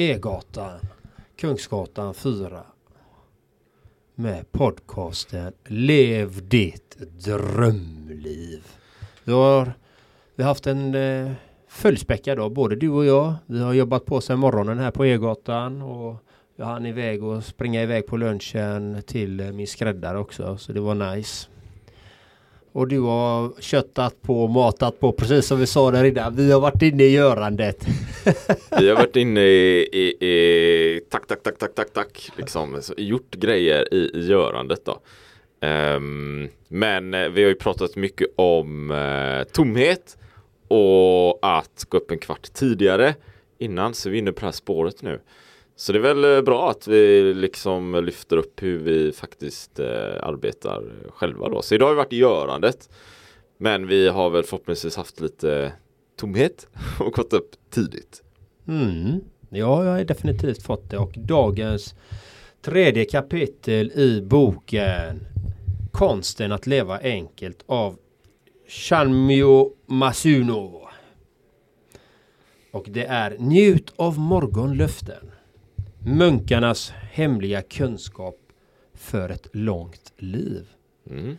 E-gatan, Kungsgatan 4. Med podcasten Lev ditt drömliv. Vi har, vi har haft en eh, fullspäckad dag, både du och jag. Vi har jobbat på sedan morgonen här på E-gatan och jag hann iväg och springa iväg på lunchen till eh, min skräddare också, så det var nice. Och du har köttat på och matat på precis som vi sa där innan. Vi har varit inne i görandet. Vi har varit inne i, i, i tack, tack, tack, tack, tack, tack, liksom så, gjort grejer i, i görandet då. Um, men eh, vi har ju pratat mycket om uh, tomhet och att gå upp en kvart tidigare innan så vi är inne på det här spåret nu. Så det är väl eh, bra att vi liksom lyfter upp hur vi faktiskt eh, arbetar själva då. Så idag har vi varit i görandet. Men vi har väl förhoppningsvis haft lite tomhet och gått upp tidigt. Mm. Ja, jag har definitivt fått det och dagens tredje kapitel i boken Konsten att leva enkelt av Shanmyo Masuno. Och det är Njut av morgonlöften. Munkarnas hemliga kunskap för ett långt liv. Mm.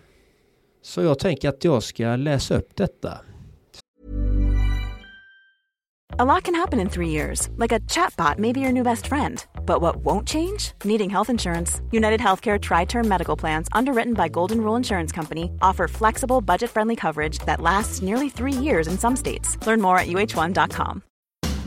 Så jag tänker att jag ska läsa upp detta. A lot can happen in three years, like a chatbot may be your new best friend. But what won't change? Needing health insurance. United Healthcare Tri Term Medical Plans, underwritten by Golden Rule Insurance Company, offer flexible, budget friendly coverage that lasts nearly three years in some states. Learn more at uh1.com.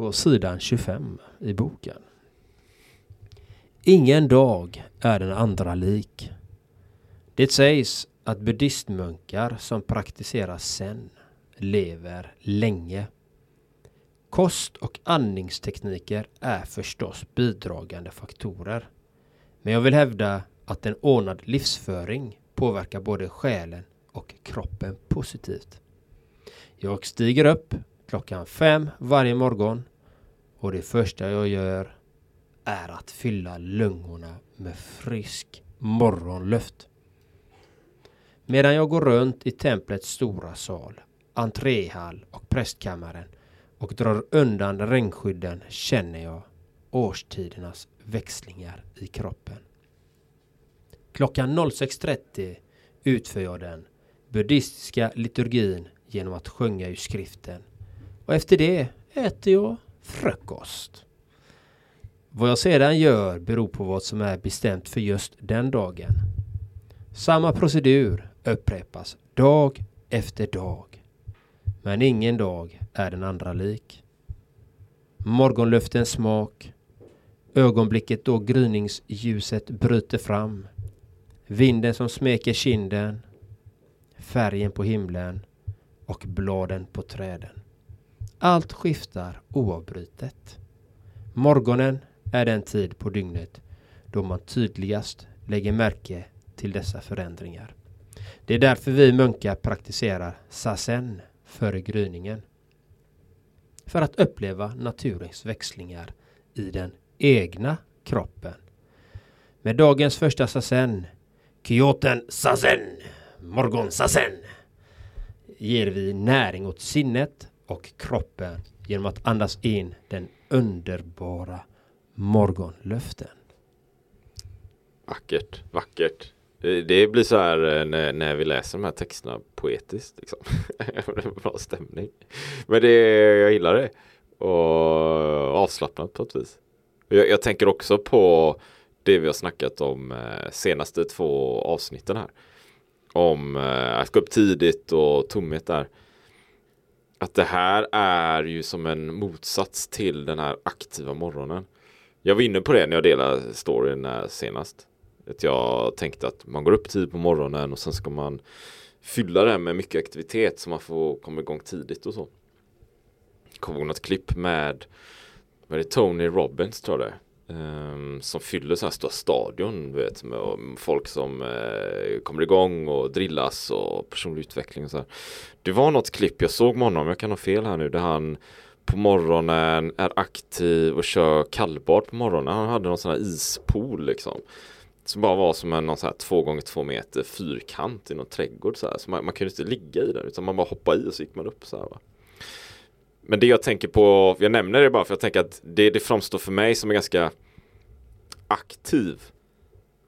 På sidan 25 i boken. Ingen dag är den andra lik. Det sägs att buddhistmunkar som praktiserar zen lever länge. Kost och andningstekniker är förstås bidragande faktorer. Men jag vill hävda att en ordnad livsföring påverkar både själen och kroppen positivt. Jag stiger upp klockan fem varje morgon och det första jag gör är att fylla lungorna med frisk morgonluft. Medan jag går runt i templets stora sal, entréhall och prästkammaren och drar undan regnskydden känner jag årstidernas växlingar i kroppen. Klockan 06.30 utför jag den buddhistiska liturgin genom att sjunga ur skriften. Och efter det äter jag frukost. Vad jag sedan gör beror på vad som är bestämt för just den dagen. Samma procedur upprepas dag efter dag. Men ingen dag är den andra lik. Morgonluftens smak, ögonblicket då gryningsljuset bryter fram, vinden som smeker kinden, färgen på himlen och bladen på träden. Allt skiftar oavbrutet. Morgonen är den tid på dygnet då man tydligast lägger märke till dessa förändringar. Det är därför vi munkar praktiserar sasen före gryningen. För att uppleva naturens växlingar i den egna kroppen. Med dagens första sasen, Kyoten sasen, morgon sasen, ger vi näring åt sinnet och kroppen genom att andas in den underbara morgonluften. Vackert, vackert. Det, blir så här eh, när, när vi läser de här texterna poetiskt. Liksom. det är bra stämning. Men det, jag gillar det. Och avslappnat på ett vis. Jag, jag tänker också på det vi har snackat om eh, senaste två avsnitten här. Om eh, att gå upp tidigt och tomhet där. Att det här är ju som en motsats till den här aktiva morgonen. Jag var inne på det när jag delade storyn senast. Att jag tänkte att man går upp tid på morgonen och sen ska man fylla det med mycket aktivitet så man får komma igång tidigt och så. Kommer ihåg något klipp med, med det Tony Robbins tror jag det är. Um, som fyller så här stora stadion, vet, med folk som uh, kommer igång och drillas och personlig utveckling och så här. Det var något klipp jag såg med honom, jag kan ha fel här nu, där han på morgonen är aktiv och kör kallbad på morgonen. Han hade någon sån här ispool liksom. Som bara var som en någon så här två gånger två meter fyrkant i någon trädgård så här. Så man, man kunde inte ligga i den utan man bara hoppade i och så gick man upp så här va. Men det jag tänker på, jag nämner det bara för jag tänker att det, det framstår för mig som en ganska aktiv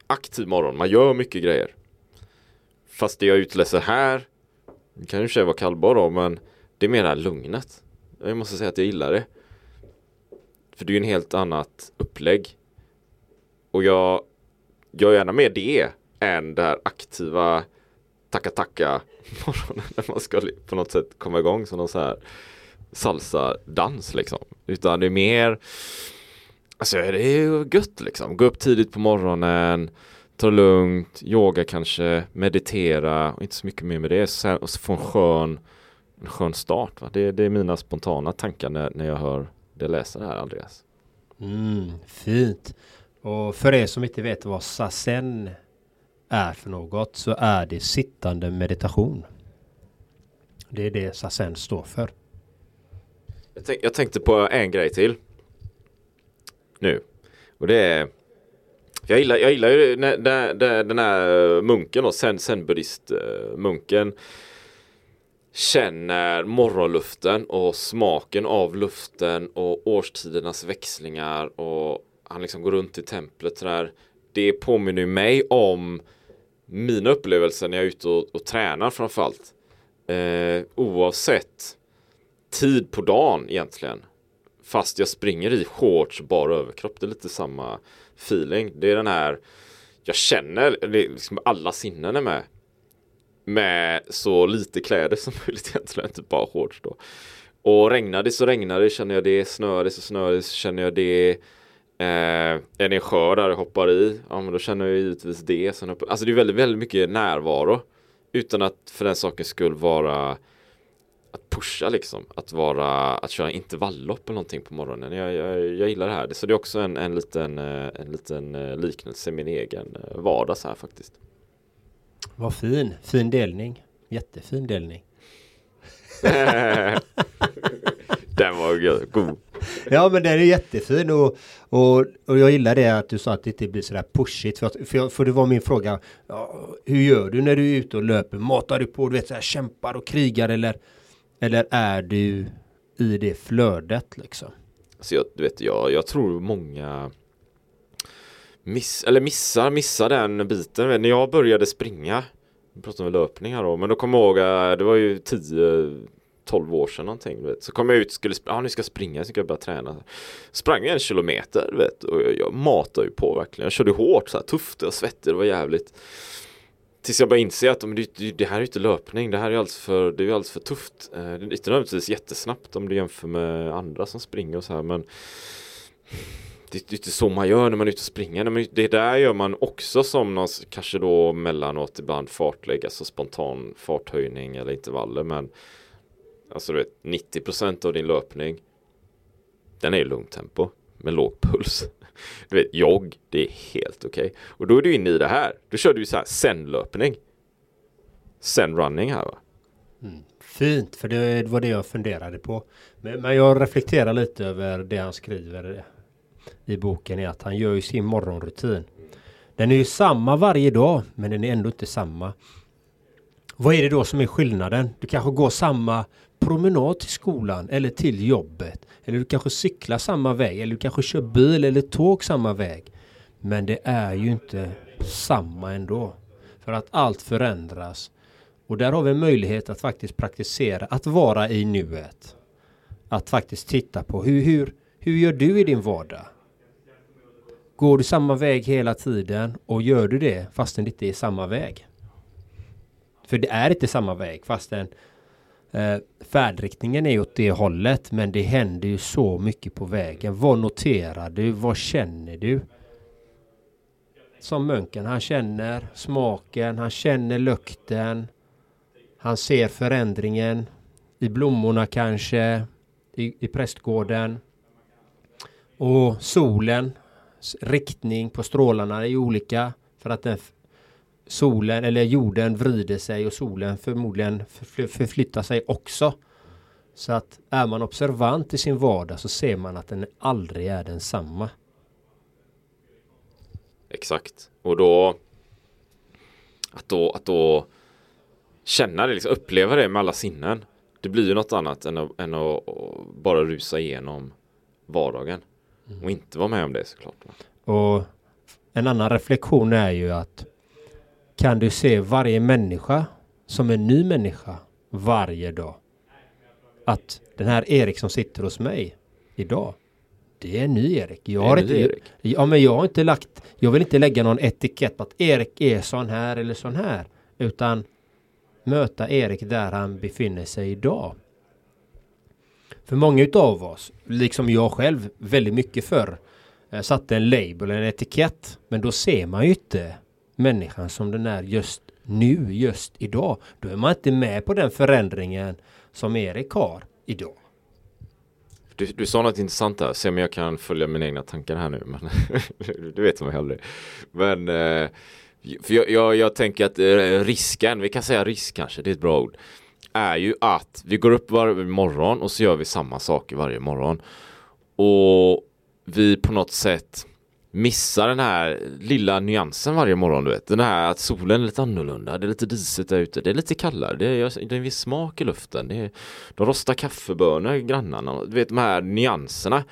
aktiv morgon. Man gör mycket grejer. Fast det jag utläser här det kan ju sig vara kallbar då men det är mera lugnet. Jag måste säga att jag gillar det. För det är ju en helt annat upplägg. Och jag gör gärna mer det än det här aktiva tacka tacka morgonen när man ska på något sätt komma igång som någon så här salsa-dans liksom. Utan det är mer Alltså det är ju gött liksom. Gå upp tidigt på morgonen Ta det lugnt, yoga kanske, meditera och inte så mycket mer med det. Sen, och så få en skön, en skön start. Va? Det, det är mina spontana tankar när, när jag hör det läsa det här Andreas. Mm, fint. Och för er som inte vet vad sasen är för något så är det sittande meditation. Det är det sasen står för. Jag, tänk, jag tänkte på en grej till. Nu. Och det är jag gillar, jag gillar ju den, den, den här eh, munken och sen, sen buddhist-munken känner morgonluften och smaken av luften och årstidernas växlingar och han liksom går runt i templet sådär. Det påminner mig om mina upplevelser när jag är ute och, och tränar framförallt. Eh, oavsett tid på dagen egentligen. Fast jag springer i shorts och bara överkropp. Det är lite samma feeling. Det är den här jag känner liksom alla sinnen är med. Med så lite kläder som möjligt egentligen, inte bara shorts då. Och regnar det så regnar det känner jag det, snöar det så snöar det så känner jag det. Eh, är det en sjö där jag hoppar i, ja men då känner jag givetvis det. Sen hoppar, alltså det är väldigt, väldigt mycket närvaro. Utan att för den sakens skull vara att pusha liksom. Att vara, att köra intervalllopp eller någonting på morgonen. Jag, jag, jag gillar det här. Så det är också en, en liten, eh, en liten eh, liknelse i min egen eh, vardag så här faktiskt. Vad fin, fin delning. Jättefin delning. Den var god. Ja men den är jättefin och, och, och jag gillar det att du sa att det inte blir sådär pushigt. För, för, för det var min fråga. Ja, hur gör du när du är ute och löper? Matar du på, du vet så här, kämpar och krigar eller eller är du i det flödet liksom? Alltså jag, du vet, jag, jag tror många miss, eller missar, missar den biten. När jag började springa, vi pratar om löpning här då, men då kommer jag ihåg, eh, det var ju 10 12 år sedan någonting, vet. Så kom jag ut skulle, ja ah, nu ska jag springa, så ska jag börja träna. Sprang en kilometer, vet, och jag, jag matade ju på verkligen. Jag körde hårt, så här, tufft och svettig, det var jävligt. Tills jag började inse att det, det här är ju inte löpning, det här är alldeles för, det är alldeles för tufft. Eh, det är inte nödvändigtvis jättesnabbt om du jämför med andra som springer och så här men det, det är inte så man gör när man är ute och springer. Men det där gör man också som någon, kanske då mellanåt ibland fartlägg, alltså spontan farthöjning eller intervaller. Men alltså du vet 90% av din löpning den är i lugnt tempo med låg puls. Du vet, jogg, det är helt okej. Okay. Och då är du inne i det här. Då kör du så här sen-löpning. Sen-running här va. Mm. Fint, för det var det jag funderade på. Men, men jag reflekterar lite över det han skriver i boken är att han gör ju sin morgonrutin. Den är ju samma varje dag, men den är ändå inte samma. Vad är det då som är skillnaden? Du kanske går samma promenad till skolan eller till jobbet. Eller du kanske cyklar samma väg eller du kanske kör bil eller tåg samma väg. Men det är ju inte samma ändå. För att allt förändras. Och där har vi en möjlighet att faktiskt praktisera, att vara i nuet. Att faktiskt titta på hur, hur, hur gör du i din vardag? Går du samma väg hela tiden och gör du det fastän det inte är samma väg? För det är inte samma väg fastän eh, färdriktningen är åt det hållet men det händer ju så mycket på vägen. Vad noterar du? Vad känner du? Som munken, han känner smaken, han känner lukten. Han ser förändringen i blommorna kanske, i, i prästgården. Och solen, riktning på strålarna är olika för att den solen eller jorden vrider sig och solen förmodligen förflyttar sig också. Så att är man observant i sin vardag så ser man att den aldrig är densamma. Exakt. Och då att då, att då känna det, liksom, uppleva det med alla sinnen. Det blir ju något annat än att, än att bara rusa igenom vardagen. Mm. Och inte vara med om det såklart. Och en annan reflektion är ju att kan du se varje människa som en ny människa varje dag. Att den här Erik som sitter hos mig idag. Det är en ny Erik. Jag har inte, Erik. Ja, men jag har inte lagt. Jag vill inte lägga någon etikett på att Erik är sån här eller sån här. Utan möta Erik där han befinner sig idag. För många utav oss, liksom jag själv, väldigt mycket förr eh, satte en label, en etikett. Men då ser man ju inte människan som den är just nu, just idag. Då är man inte med på den förändringen som Erik har idag. Du, du sa något intressant där, se om jag kan följa mina egna tankar här nu. Men du vet som jag aldrig. Men eh, för jag, jag, jag, tänker att eh, risken, vi kan säga risk kanske, det är ett bra ord. Är ju att vi går upp varje morgon och så gör vi samma saker varje morgon. Och vi på något sätt missar den här lilla nyansen varje morgon du vet. Den här att solen är lite annorlunda, det är lite disigt där ute, det är lite kallare, det är, det är en viss smak i luften. Det är, de rostar kaffebönor grannarna, du vet de här nyanserna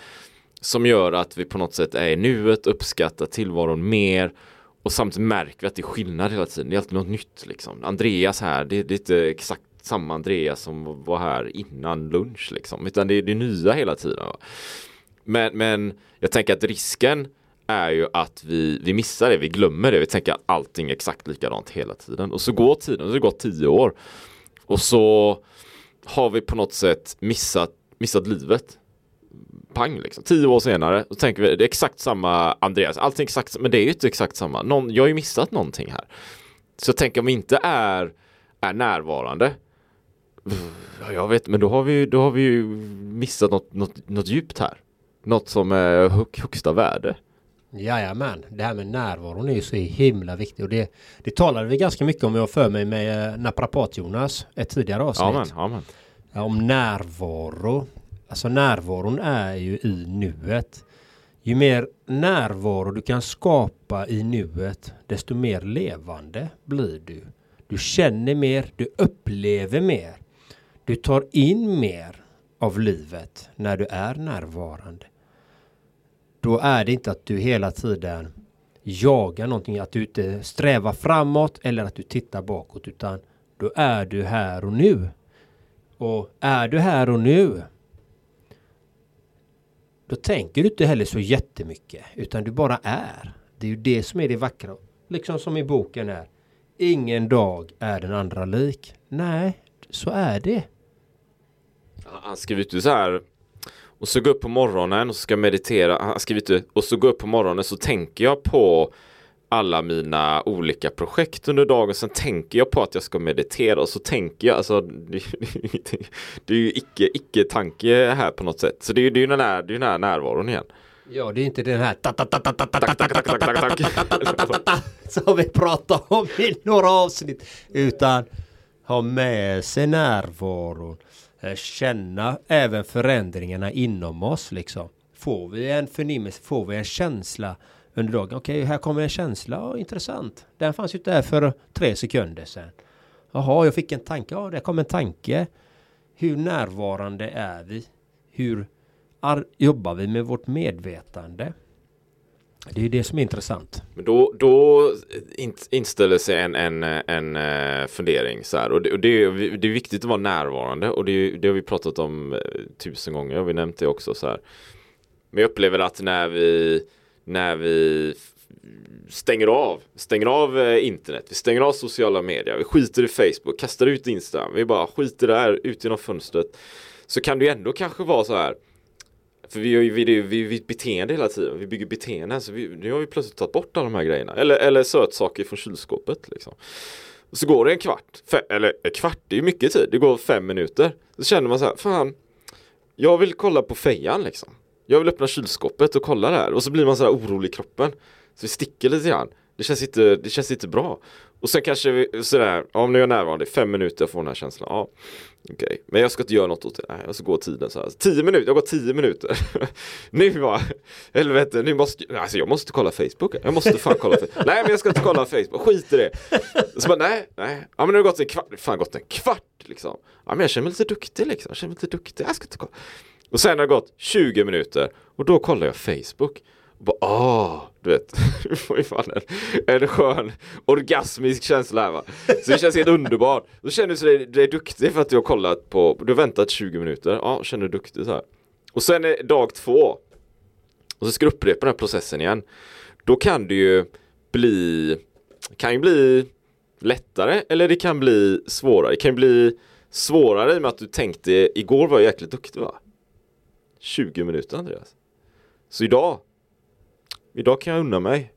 som gör att vi på något sätt är i nuet, uppskattar tillvaron mer och samtidigt märker vi att det är skillnad hela tiden. Det är alltid något nytt liksom. Andreas här, det, det är inte exakt samma Andreas som var här innan lunch liksom. Utan det är det nya hela tiden. Men, men jag tänker att risken är ju att vi, vi missar det, vi glömmer det, vi tänker att allting är exakt likadant hela tiden. Och så går tiden, det har gått tio år. Och så har vi på något sätt missat, missat livet. Pang liksom. Tio år senare, då tänker vi det är exakt samma Andreas, allting exakt, men det är ju inte exakt samma. Någon, jag har ju missat någonting här. Så jag tänker om vi inte är, är närvarande Ja, jag vet, men då har vi, då har vi ju missat något, något, något djupt här. Något som är högsta värde. Jajamän, det här med närvaron är ju så himla viktigt och det, det talade vi ganska mycket om, jag för mig med eh, Naprapat-Jonas, ett tidigare avsnitt. Amen, amen. Ja, om närvaro. Alltså närvaron är ju i nuet. Ju mer närvaro du kan skapa i nuet, desto mer levande blir du. Du känner mer, du upplever mer. Du tar in mer av livet när du är närvarande. Då är det inte att du hela tiden jagar någonting, att du inte strävar framåt eller att du tittar bakåt utan då är du här och nu. Och är du här och nu då tänker du inte heller så jättemycket utan du bara är. Det är ju det som är det vackra. Liksom som i boken är. Ingen dag är den andra lik. Nej, så är det. Han skriver inte så här och så gå upp på morgonen och så ska jag meditera. Han skrivit och så gå upp på morgonen så tänker jag på alla mina olika projekt under dagen. Sen tänker jag på att jag ska meditera och så tänker jag, alltså det, det är ju icke, icke tanke här på något sätt. Så det är ju den här, det är den här närvaron igen. Ja, det är inte den här som vi pratar om i några avsnitt. Utan ha med sig närvaron. Eh, känna även förändringarna inom oss liksom. Får vi en förnimmelse, får vi en känsla under dagen. Okej, okay, här kommer en känsla, oh, intressant. Den fanns ju inte där för tre sekunder sedan. Jaha, jag fick en tanke, ja, det kom en tanke. Hur närvarande är vi? Hur jobbar vi med vårt medvetande? Det är det som är intressant. Men då, då inställer sig en, en, en eh, fundering så här. Och, det, och det, är, det är viktigt att vara närvarande och det, det har vi pratat om eh, tusen gånger och vi nämnt det också så här. Men jag upplever att när vi när vi stänger av, stänger av eh, internet, vi stänger av sociala medier, vi skiter i Facebook, kastar ut Instagram, vi bara skiter där ut genom fönstret. Så kan det ju ändå kanske vara så här för vi, vi, vi, vi, vi beteende hela tiden, vi bygger beteenden så vi, nu har vi plötsligt tagit bort alla de här grejerna. Eller, eller sötsaker från kylskåpet liksom. Och så går det en kvart, fem, eller en kvart, det är ju mycket tid, det går fem minuter. Så känner man så här, fan, jag vill kolla på fejan liksom. Jag vill öppna kylskåpet och kolla där och så blir man så här orolig i kroppen. Så vi sticker lite grann. Det känns inte, det känns inte bra. Och sen kanske vi sådär, ja nu är jag närvarande, fem minuter jag får den här känslan. Ja, okay. men jag ska inte göra något åt det. Nej, och så går tiden så här. Tio minuter, jag går tio minuter. nu bara, helvete, nu måste, alltså jag måste kolla Facebook. Jag måste fan kolla Facebook. nej men jag ska inte kolla Facebook, skit i det. Så bara, nej, nej, ja men nu har det gått en kvart, fan gått en kvart liksom. Ja men jag känner mig lite duktig liksom, jag känner mig lite duktig, jag ska inte kolla. Och sen har det gått 20 minuter och då kollar jag Facebook. Och bara, ah, du vet, du får ju fan en, en skön orgasmisk känsla här va. Så det känns helt underbart. Då känner du dig, dig duktig för att du har kollat på, du har väntat 20 minuter, ja, känner dig duktig så här. Och sen är dag två. Och så ska du upprepa den här processen igen. Då kan det ju bli, kan ju bli lättare eller det kan bli svårare. Det kan bli svårare i och med att du tänkte igår var jag jäkligt duktig va? 20 minuter Andreas. Så idag, idag kan jag unna mig.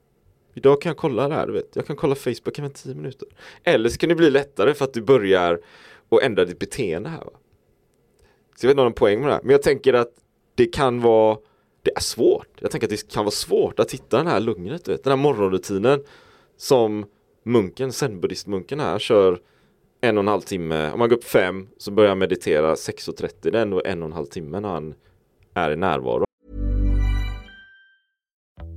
Idag kan jag kolla det här, du vet. Jag kan kolla Facebook även 10 minuter. Eller så kan det bli lättare för att du börjar och ändra ditt beteende här. Va? Så jag vet inte om någon poäng med det här. Men jag tänker att det kan vara det är svårt. Jag tänker att det kan vara svårt att hitta den här lugnet, du vet. Den här morgonrutinen som munken, zenbuddhistmunken här kör en och en halv timme. Om man går upp fem så börjar jag meditera 6.30. Det är ändå en och en halv timme när han är i närvaro.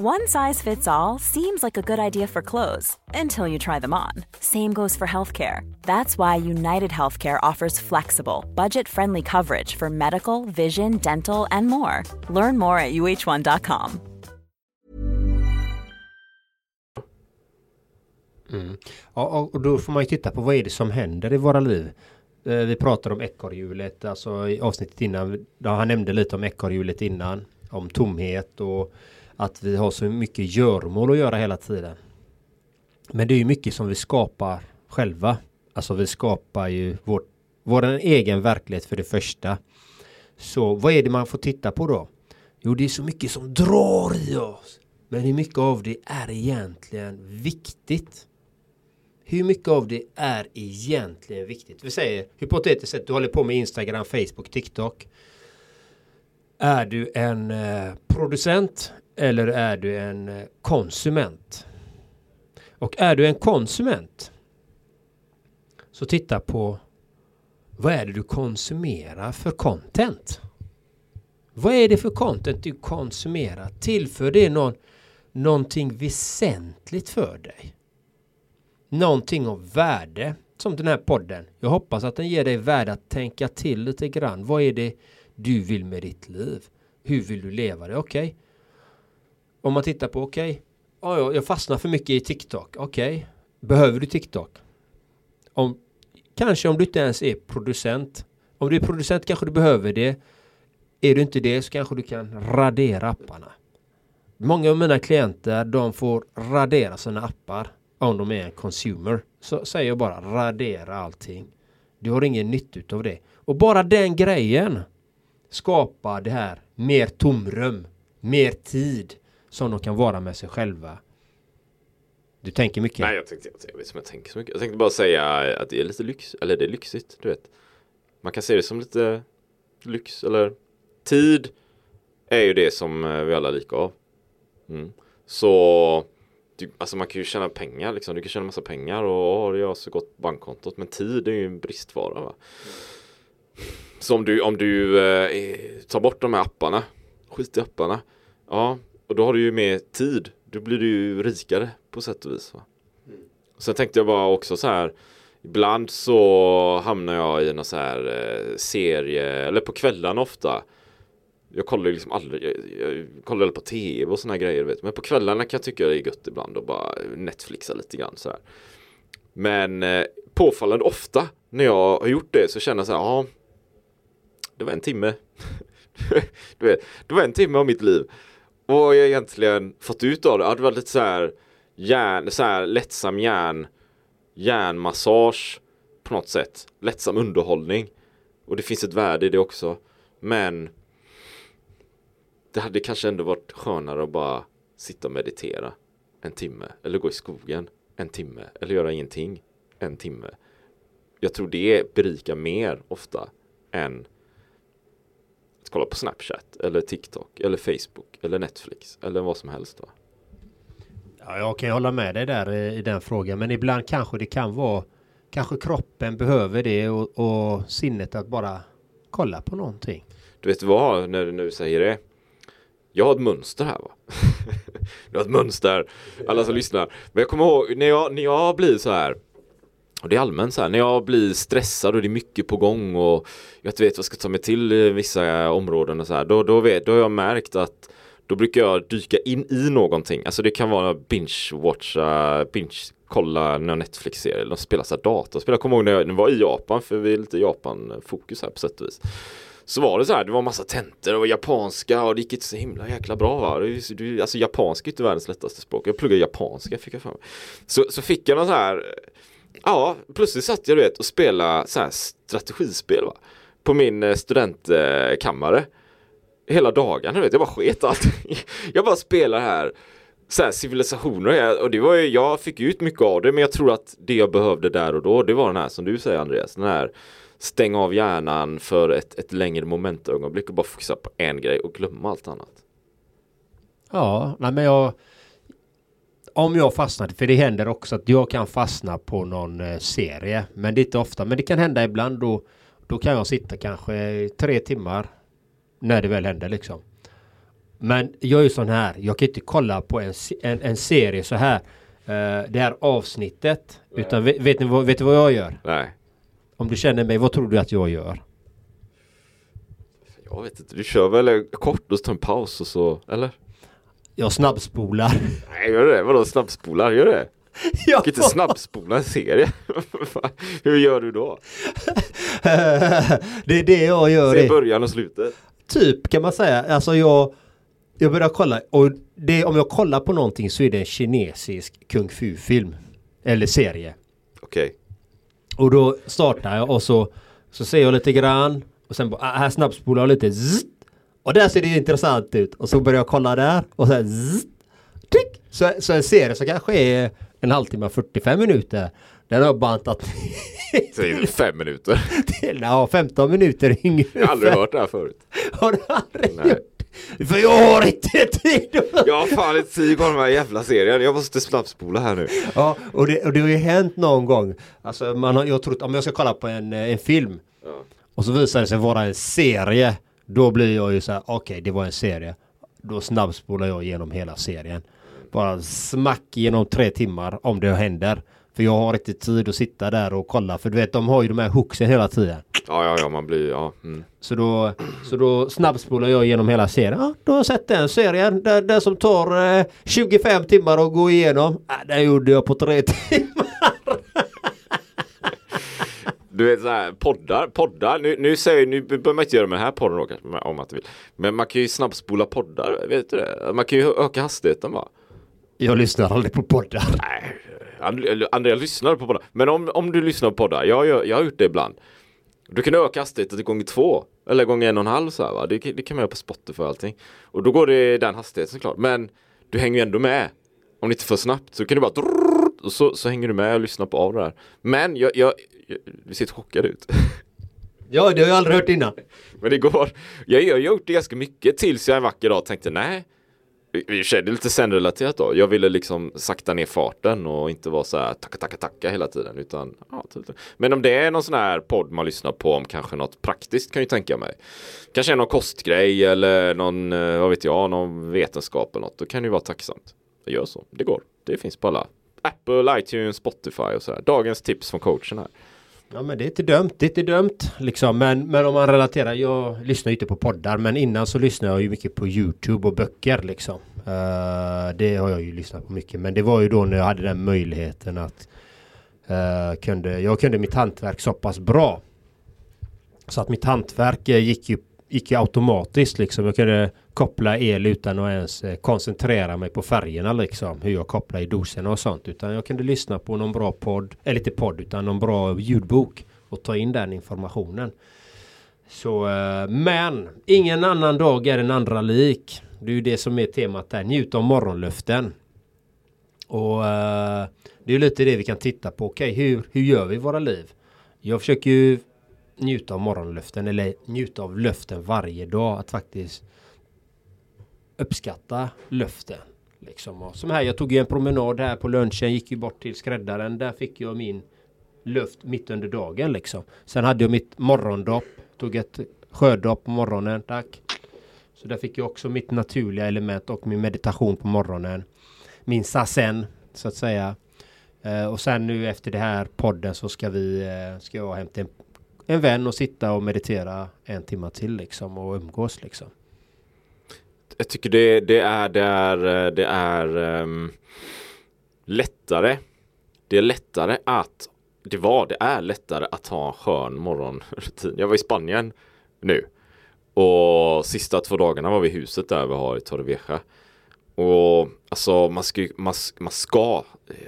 One size fits all seems like a good idea for clothes until you try them on. Same goes for healthcare. That's why United Healthcare offers flexible, budget friendly coverage for medical, vision, dental, and more. Learn more at uh1.com. Mm. Ja, och då får man ju titta på vad är det som händer i våra liv. Eh, vi pratade om ekorrhjulet, alltså i avsnittet innan. Han nämnde lite om ekorrhjulet innan. Om tomhet och att vi har så mycket görmål att göra hela tiden. Men det är ju mycket som vi skapar själva. Alltså vi skapar ju vår, vår egen verklighet för det första. Så vad är det man får titta på då? Jo, det är så mycket som drar i oss. Men hur mycket av det är egentligen viktigt? Hur mycket av det är egentligen viktigt? Vi säger hypotetiskt sett, du håller på med Instagram, Facebook, TikTok. Är du en eh, producent eller är du en eh, konsument? Och är du en konsument så titta på vad är det du konsumerar för content? Vad är det för content du konsumerar? Tillför det någon, någonting väsentligt för dig? Någonting av värde som den här podden. Jag hoppas att den ger dig värde att tänka till lite grann. Vad är det du vill med ditt liv? Hur vill du leva det? Okej. Okay. Om man tittar på okej. Okay, jag fastnar för mycket i TikTok. Okej. Okay. Behöver du TikTok? Om, kanske om du inte ens är producent. Om du är producent kanske du behöver det. Är du inte det så kanske du kan radera apparna. Många av mina klienter de får radera sina appar om de är en consumer. Så säger jag bara radera allting. Du har ingen nytta av det. Och bara den grejen skapar det här mer tomrum, mer tid som de kan vara med sig själva. Du tänker mycket? Nej, jag tänkte, jag vet inte om jag tänker så mycket. Jag tänkte bara säga att det är lite lyx, eller det är lyxigt, du vet. Man kan se det som lite lyx, eller tid är ju det som eh, vi alla är lika av. Mm. Så du, alltså man kan ju tjäna pengar liksom. Du kan tjäna massa pengar och oh, det har så gott bankkontot. Men tid är ju en bristvara. Va? Så om du, om du eh, tar bort de här apparna. Skit i apparna. Ja, och då har du ju mer tid. Då blir du ju rikare på sätt och vis. Va? Sen tänkte jag bara också så här. Ibland så hamnar jag i någon så här eh, serie, eller på kvällarna ofta. Jag kollar ju liksom aldrig, jag, jag kollar på tv och såna grejer vet. Men på kvällarna kan jag tycka det är gött ibland och bara Netflixa lite grann så här. Men eh, påfallande ofta när jag har gjort det så känner jag så här, ja. Det var en timme. du vet, det var en timme av mitt liv. Vad har jag egentligen fått ut av det, ja, det var lite så här så här lättsam järn, järnmassage på något sätt. Lättsam underhållning. Och det finns ett värde i det också. Men det hade kanske ändå varit skönare att bara sitta och meditera en timme. Eller gå i skogen en timme. Eller göra ingenting en timme. Jag tror det berikar mer ofta än kolla på Snapchat eller TikTok eller Facebook eller Netflix eller vad som helst. Va? Ja, jag kan hålla med dig där i den frågan. Men ibland kanske det kan vara Kanske kroppen behöver det och, och sinnet att bara kolla på någonting. Du vet vad, när du nu säger det. Jag har ett mönster här va. jag har ett mönster. Alla som lyssnar. Men jag kommer ihåg när jag, när jag blir så här. Och det är allmänt så här. När jag blir stressad och det är mycket på gång och jag inte vet vad jag ska ta mig till i vissa områden och så här. Då, då, vet, då har jag märkt att då brukar jag dyka in i någonting. Alltså det kan vara binge-watcha, binge kolla när Netflix ser eller spela så här datorspel. Jag kommer ihåg när jag var i Japan, för vi är lite Japan-fokus här på sätt och vis. Så var det så här, det var massa tentor och japanska och det gick inte så himla jäkla bra va. Det, alltså japanska är inte världens lättaste språk. Jag pluggade japanska fick jag för mig. Så, så fick jag någon så här, ja plötsligt satt jag du vet och spelade så här strategispel va. På min eh, studentkammare hela dagarna. Vet. Jag bara sket allting. Jag bara spelar här så här civilisationer och det var ju, jag fick ut mycket av det men jag tror att det jag behövde där och då det var den här som du säger Andreas, den här stänga av hjärnan för ett, ett längre momentögonblick och bara fokusera på en grej och glömma allt annat. Ja, nej men jag om jag fastnade, för det händer också att jag kan fastna på någon eh, serie. Men det är inte ofta, men det kan hända ibland då, då kan jag sitta kanske tre timmar när det väl händer liksom. Men jag är ju sån här. Jag kan inte kolla på en, en, en serie så här. Uh, det här avsnittet. Nej. Utan vet, vet, ni vad, vet du vad jag gör? Nej. Om du känner mig, vad tror du att jag gör? Jag vet inte, du kör väl kort och så tar en paus och så, eller? Jag snabbspolar. Nej, gör det? Vadå snabbspolar? Gör det? Jag kan inte snabbspola en serie. Hur gör du då? det är det jag gör. Se början och slutet. Typ kan man säga. Alltså jag jag börjar kolla och det, om jag kollar på någonting så är det en kinesisk kung fu film. Eller serie. Okej. Okay. Och då startar jag och så, så ser jag lite grann. Och sen bara, ah, här snabbspolar jag lite. Zzz, och där ser det intressant ut. Och så börjar jag kolla där. Och sen zzz, tick, så, så en serie som kanske är en halvtimme, 45 minuter. Den har bantat Säger fem minuter? ja, 15 minuter ungefär. Jag har aldrig hört det här förut. Har du aldrig Nej. gjort? För jag har inte tid! jag har fan inte tid på de här jävla serierna. Jag måste snabbspola här nu. Ja, och det, och det har ju hänt någon gång. Alltså man har, jag trott, om jag ska kolla på en, en film. Ja. Och så visar det sig vara en serie. Då blir jag ju så här, okej okay, det var en serie. Då snabbspolar jag igenom hela serien. Bara smack genom tre timmar om det händer. För jag har inte tid att sitta där och kolla. För du vet, de har ju de här hooksen hela tiden. Ja, ja, ja, man blir, ja. Mm. Så då, så då snabbspolar jag igenom hela serien. Ja, då har jag sett den serien. Den, den som tar eh, 25 timmar att gå igenom. Ja, den gjorde jag på tre timmar. Du vet såhär poddar, poddar, nu, nu säger nu behöver man inte göra med den här podden då, om man inte vill. Men man kan ju snabbspola poddar, vet du det? Man kan ju öka hastigheten va? Jag lyssnar aldrig på poddar. Nej, Andrea lyssnar på poddar. Men om, om du lyssnar på poddar, jag, jag, jag har gjort det ibland. Du kan öka hastigheten till gånger två. Eller gånger en och en halv så här, va. Det, det kan man göra på Spotify och allting. Och då går det i den hastigheten såklart. Men du hänger ju ändå med. Om det inte för snabbt så kan du bara och så, så hänger du med och lyssnar på av det här. Men jag, jag, jag du ser chockad ut. Ja, det har jag aldrig hört innan. Men det går. Jag, har gjort det ganska mycket tills jag en vacker dag tänkte nej. i och det är lite sen-relaterat då. Jag ville liksom sakta ner farten och inte vara så här tacka tacka tacka hela tiden. Utan, ja, typ. Men om det är någon sån här podd man lyssnar på om kanske något praktiskt kan jag tänka mig. Kanske någon kostgrej eller någon, eh, vad vet jag, någon vetenskap eller något. Då kan det ju vara tacksamt. Jag gör så, det går. Det finns på alla Apple, iTunes, Spotify och så här. Dagens tips från coachen här. Ja men det är inte dömt, det är inte dömt liksom. Men, men om man relaterar, jag lyssnar ju inte på poddar men innan så lyssnade jag ju mycket på Youtube och böcker liksom. Uh, det har jag ju lyssnat på mycket men det var ju då när jag hade den möjligheten att uh, kunde, jag kunde mitt hantverk så pass bra. Så att mitt hantverk eh, gick ju gick ju automatiskt liksom. Jag kunde koppla el utan att ens eh, koncentrera mig på färgerna liksom. Hur jag kopplar i doserna och sånt. Utan jag kunde lyssna på någon bra podd. Eller inte podd utan någon bra ljudbok. Och ta in den informationen. Så eh, men ingen annan dag är den andra lik. Det är ju det som är temat där. Njut av morgonluften. Och eh, det är lite det vi kan titta på. Okej, okay, hur, hur gör vi våra liv? Jag försöker ju njuta av morgonluften eller njuta av luften varje dag. Att faktiskt uppskatta luften. Liksom. Och som här, jag tog ju en promenad här på lunchen, gick ju bort till skräddaren. Där fick jag min luft mitt under dagen liksom. Sen hade jag mitt morgondopp. Tog ett sjödopp på morgonen, tack. Så där fick jag också mitt naturliga element och min meditation på morgonen. Min sasen, så att säga. Eh, och sen nu efter det här podden så ska vi, eh, ska jag hämta en en vän och sitta och meditera en timme till liksom och umgås liksom. Jag tycker det, det är, det är, det är um, lättare. Det är lättare att, det var, det är lättare att ha en skön morgonrutin. Jag var i Spanien nu och sista två dagarna var vi i huset där vi har i Torrevieja. Och alltså man ska, man, man ska,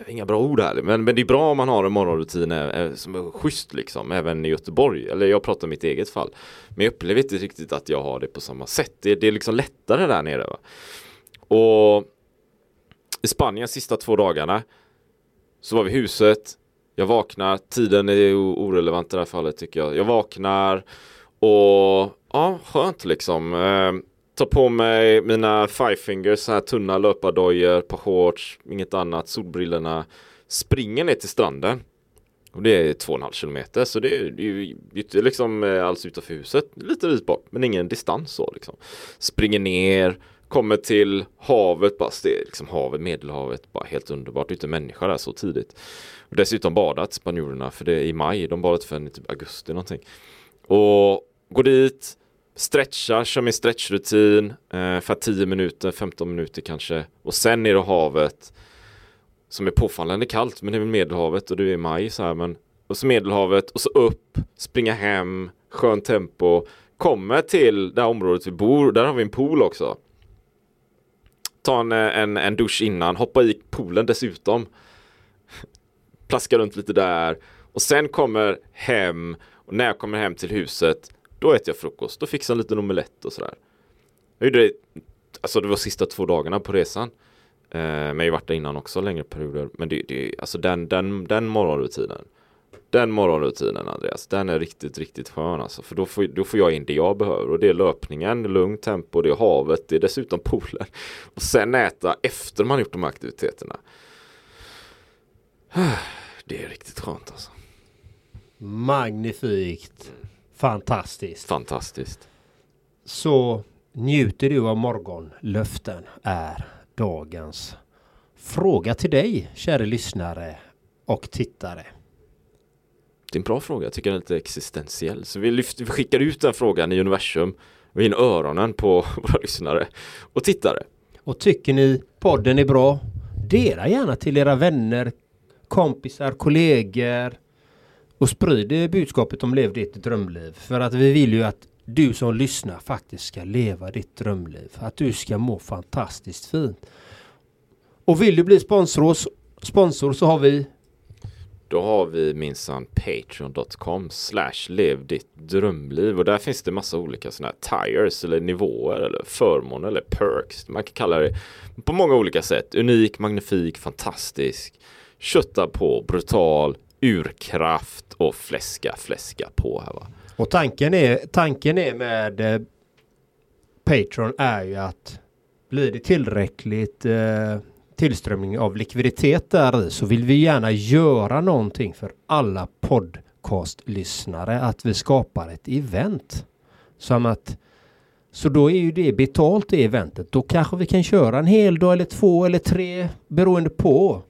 inga bra ord här, men, men det är bra om man har en morgonrutin eh, eh, som är schysst liksom, även i Göteborg. Eller jag pratar om mitt eget fall. Men jag upplever inte riktigt att jag har det på samma sätt. Det, det är liksom lättare där nere. Va? Och i Spanien sista två dagarna så var vi i huset. Jag vaknar, tiden är orelevant i det här fallet tycker jag. Jag vaknar och ja, skönt liksom. Eh, Tar på mig mina five fingers, så här tunna löpardojor, par shorts, inget annat, solbrillorna. Springer ner till stranden. Och det är två och en halv kilometer så det är ju inte liksom eh, alls utanför huset. Lite dit bort men ingen distans så liksom. Springer ner, kommer till havet, bara det är liksom havet, medelhavet, bara helt underbart. Det är Inte människa där så tidigt. Och dessutom badat spanjorerna för det är i maj, de badat för i typ augusti någonting. Och går dit, stretchar, kör min stretchrutin eh, för 10 minuter, 15 minuter kanske. Och sen ner i havet som är påfallande kallt, men det är väl medelhavet och det är maj så här, men och så medelhavet och så upp, springa hem, skönt tempo, kommer till det här området vi bor, där har vi en pool också. Ta en, eh, en, en dusch innan, hoppa i poolen dessutom. Plaska runt lite där och sen kommer hem och när jag kommer hem till huset då äter jag frukost, då fixar jag en liten omelett och sådär. Jag gjorde det, alltså det var sista två dagarna på resan. Eh, men jag har varit där innan också längre perioder. Men det, det alltså den, den, den morgonrutinen. Den morgonrutinen Andreas, den är riktigt, riktigt skön alltså. För då får, då får jag in det jag behöver. Och det är löpningen, lugnt tempo, det är havet, det är dessutom poolen. Och sen äta efter man gjort de här aktiviteterna. Det är riktigt skönt alltså. Magnifikt. Fantastiskt. Fantastiskt. Så njuter du av morgonlöften är dagens fråga till dig, kära lyssnare och tittare. Det är en bra fråga, jag tycker den är lite existentiell. Så vi, lyfter, vi skickar ut den frågan i universum och in öronen på våra lyssnare och tittare. Och tycker ni podden är bra, dela gärna till era vänner, kompisar, kollegor, och sprid budskapet om Lev ditt drömliv. För att vi vill ju att du som lyssnar faktiskt ska leva ditt drömliv. Att du ska må fantastiskt fint. Och vill du bli sponsor, sponsor så har vi då har vi minsann patreon.com slash lev ditt drömliv och där finns det massa olika sådana här tires eller nivåer eller förmåner eller perks. Man kan kalla det på många olika sätt. Unik, magnifik, fantastisk, kötta på, brutal, urkraft och fläska, fläska på här va. Och tanken är, tanken är med eh, Patreon är ju att blir det tillräckligt eh, tillströmning av likviditet där i så vill vi gärna göra någonting för alla podcastlyssnare att vi skapar ett event. Som att så då är ju det betalt det eventet. Då kanske vi kan köra en hel dag eller två eller tre beroende på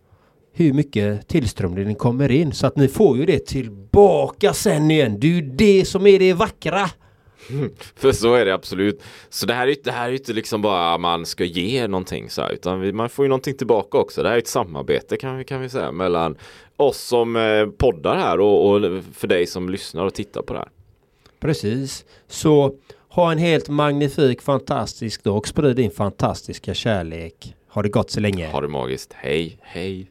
hur mycket tillströmning kommer in. Så att ni får ju det tillbaka sen igen. Det är ju det som är det vackra. För så är det absolut. Så det här är ju det här är inte liksom bara man ska ge någonting så här, utan vi, man får ju någonting tillbaka också. Det här är ett samarbete kan vi, kan vi säga mellan oss som eh, poddar här och, och för dig som lyssnar och tittar på det här. Precis. Så ha en helt magnifik, fantastisk dag och sprid din fantastiska kärlek. Ha det gott så länge. Ha det magiskt. Hej, hej.